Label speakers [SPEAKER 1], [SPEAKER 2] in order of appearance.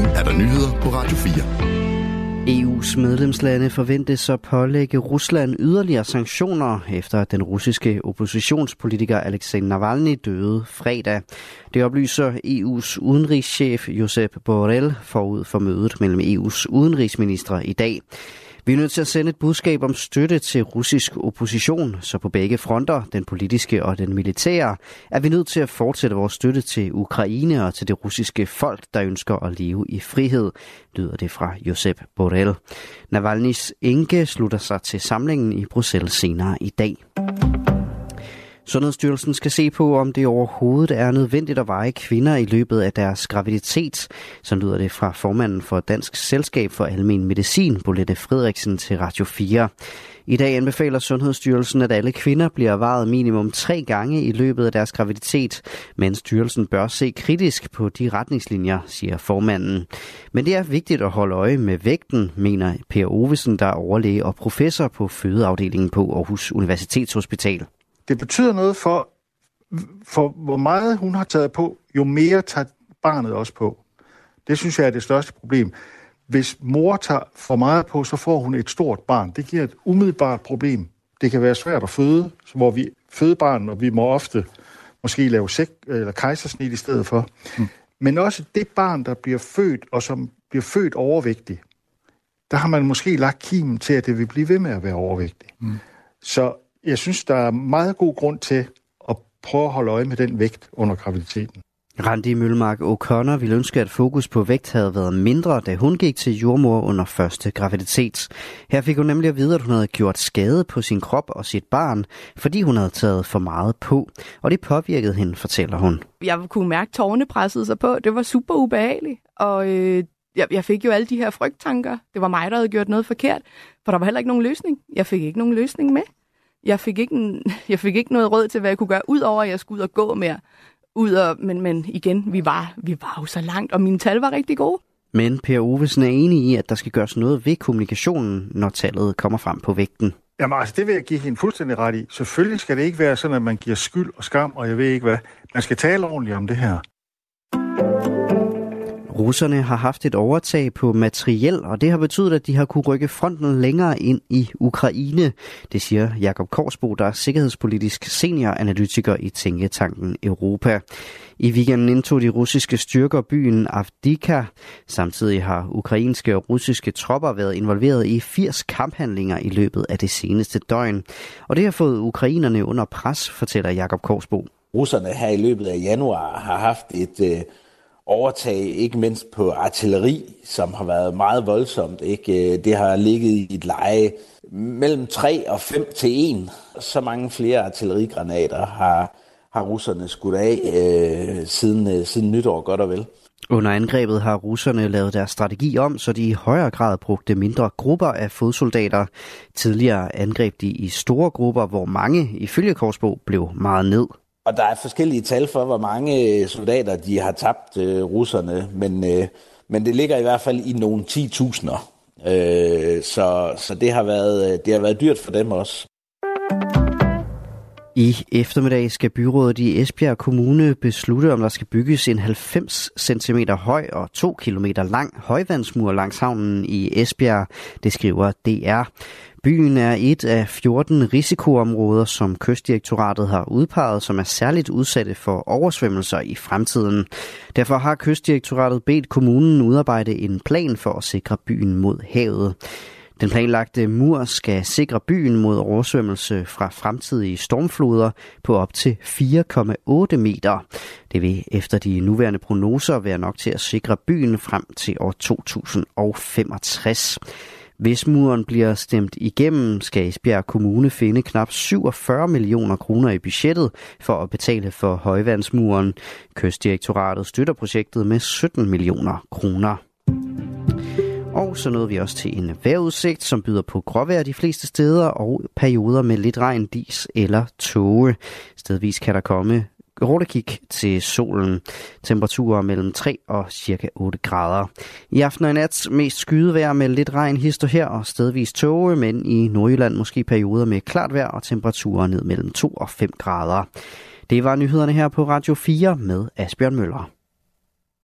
[SPEAKER 1] Nu er der nyheder på Radio 4.
[SPEAKER 2] EU's medlemslande forventes at pålægge Rusland yderligere sanktioner, efter at den russiske oppositionspolitiker Alexei Navalny døde fredag. Det oplyser EU's udenrigschef Josep Borrell forud for mødet mellem EU's udenrigsministre i dag. Vi er nødt til at sende et budskab om støtte til russisk opposition, så på begge fronter, den politiske og den militære, er vi nødt til at fortsætte vores støtte til Ukraine og til det russiske folk, der ønsker at leve i frihed, lyder det fra Josep Borrell. Navalny's enke slutter sig til samlingen i Bruxelles senere i dag. Sundhedsstyrelsen skal se på, om det overhovedet er nødvendigt at veje kvinder i løbet af deres graviditet. Så lyder det fra formanden for Dansk Selskab for Almen Medicin, Bolette Frederiksen, til Radio 4. I dag anbefaler Sundhedsstyrelsen, at alle kvinder bliver varet minimum tre gange i løbet af deres graviditet, men styrelsen bør se kritisk på de retningslinjer, siger formanden. Men det er vigtigt at holde øje med vægten, mener Per Ovesen, der er overlæge og professor på fødeafdelingen på Aarhus Universitetshospital.
[SPEAKER 3] Det betyder noget for, for hvor meget hun har taget på, jo mere tager barnet også på. Det synes jeg er det største problem. Hvis mor tager for meget på, så får hun et stort barn. Det giver et umiddelbart problem. Det kan være svært at føde, hvor vi føder barn, og vi må ofte måske lave sek- eller kejsersnit i stedet for. Mm. Men også det barn, der bliver født, og som bliver født overvægtig, der har man måske lagt kimen til, at det vil blive ved med at være overvægtig. Mm. Så jeg synes, der er meget god grund til at prøve at holde øje med den vægt under graviditeten.
[SPEAKER 2] Randi Mølmark O'Connor ville ønske, at fokus på vægt havde været mindre, da hun gik til jordmor under første graviditet. Her fik hun nemlig at vide, at hun havde gjort skade på sin krop og sit barn, fordi hun havde taget for meget på. Og det påvirkede hende, fortæller hun.
[SPEAKER 4] Jeg kunne mærke, at tårne pressede sig på. Det var super ubehageligt. Og øh, jeg, jeg fik jo alle de her frygttanker. Det var mig, der havde gjort noget forkert. For der var heller ikke nogen løsning. Jeg fik ikke nogen løsning med jeg fik, ikke en, jeg fik ikke noget råd til, hvad jeg kunne gøre, udover at jeg skulle ud og gå mere. Ud og, men, men igen, vi var, vi var jo så langt, og mine tal var rigtig gode.
[SPEAKER 2] Men Per Ovesen er enig i, at der skal gøres noget ved kommunikationen, når tallet kommer frem på vægten.
[SPEAKER 3] Jamen altså, det vil jeg give hende fuldstændig ret i. Selvfølgelig skal det ikke være sådan, at man giver skyld og skam, og jeg ved ikke hvad. Man skal tale ordentligt om det her.
[SPEAKER 2] Russerne har haft et overtag på materiel, og det har betydet, at de har kunne rykke fronten længere ind i Ukraine. Det siger Jakob Korsbo, der er sikkerhedspolitisk senioranalytiker i Tænketanken Europa. I weekenden indtog de russiske styrker byen Avdika. Samtidig har ukrainske og russiske tropper været involveret i 80 kamphandlinger i løbet af det seneste døgn. Og det har fået ukrainerne under pres, fortæller Jakob Korsbo.
[SPEAKER 5] Russerne her i løbet af januar har haft et øh, overtag, ikke mindst på artilleri, som har været meget voldsomt. Ikke? Øh, det har ligget i et leje mellem 3 og 5 til 1. Så mange flere artillerigranater har, har russerne skudt af øh, siden, øh, siden nytår, godt og vel.
[SPEAKER 2] Under angrebet har russerne lavet deres strategi om, så de i højere grad brugte mindre grupper af fodsoldater. Tidligere angreb de i store grupper, hvor mange, ifølge Korsbo, blev meget ned.
[SPEAKER 5] Og der er forskellige tal for, hvor mange øh, soldater de har tabt øh, russerne, men, øh, men det ligger i hvert fald i nogle 10.000'er. Øh, så så det, har været, øh, det har været dyrt for dem også.
[SPEAKER 2] I eftermiddag skal byrådet i Esbjerg Kommune beslutte, om der skal bygges en 90 cm høj og 2 km lang højvandsmur langs havnen i Esbjerg, det skriver DR. Byen er et af 14 risikoområder, som Kystdirektoratet har udpeget, som er særligt udsatte for oversvømmelser i fremtiden. Derfor har Kystdirektoratet bedt kommunen udarbejde en plan for at sikre byen mod havet. Den planlagte mur skal sikre byen mod oversvømmelse fra fremtidige stormfloder på op til 4,8 meter. Det vil efter de nuværende prognoser være nok til at sikre byen frem til år 2065. Hvis muren bliver stemt igennem, skal Esbjerg Kommune finde knap 47 millioner kroner i budgettet for at betale for højvandsmuren. Kystdirektoratet støtter projektet med 17 millioner kroner. Og så nåede vi også til en vejrudsigt, som byder på gråvejr de fleste steder og perioder med lidt regn, dis eller tåge. Stedvis kan der komme kig til solen. Temperaturer mellem 3 og cirka 8 grader. I aften og i nat mest skydevejr med lidt regn hister her og stedvis tåge, men i Nordjylland måske perioder med klart vejr og temperaturer ned mellem 2 og 5 grader. Det var nyhederne her på Radio 4 med Asbjørn Møller.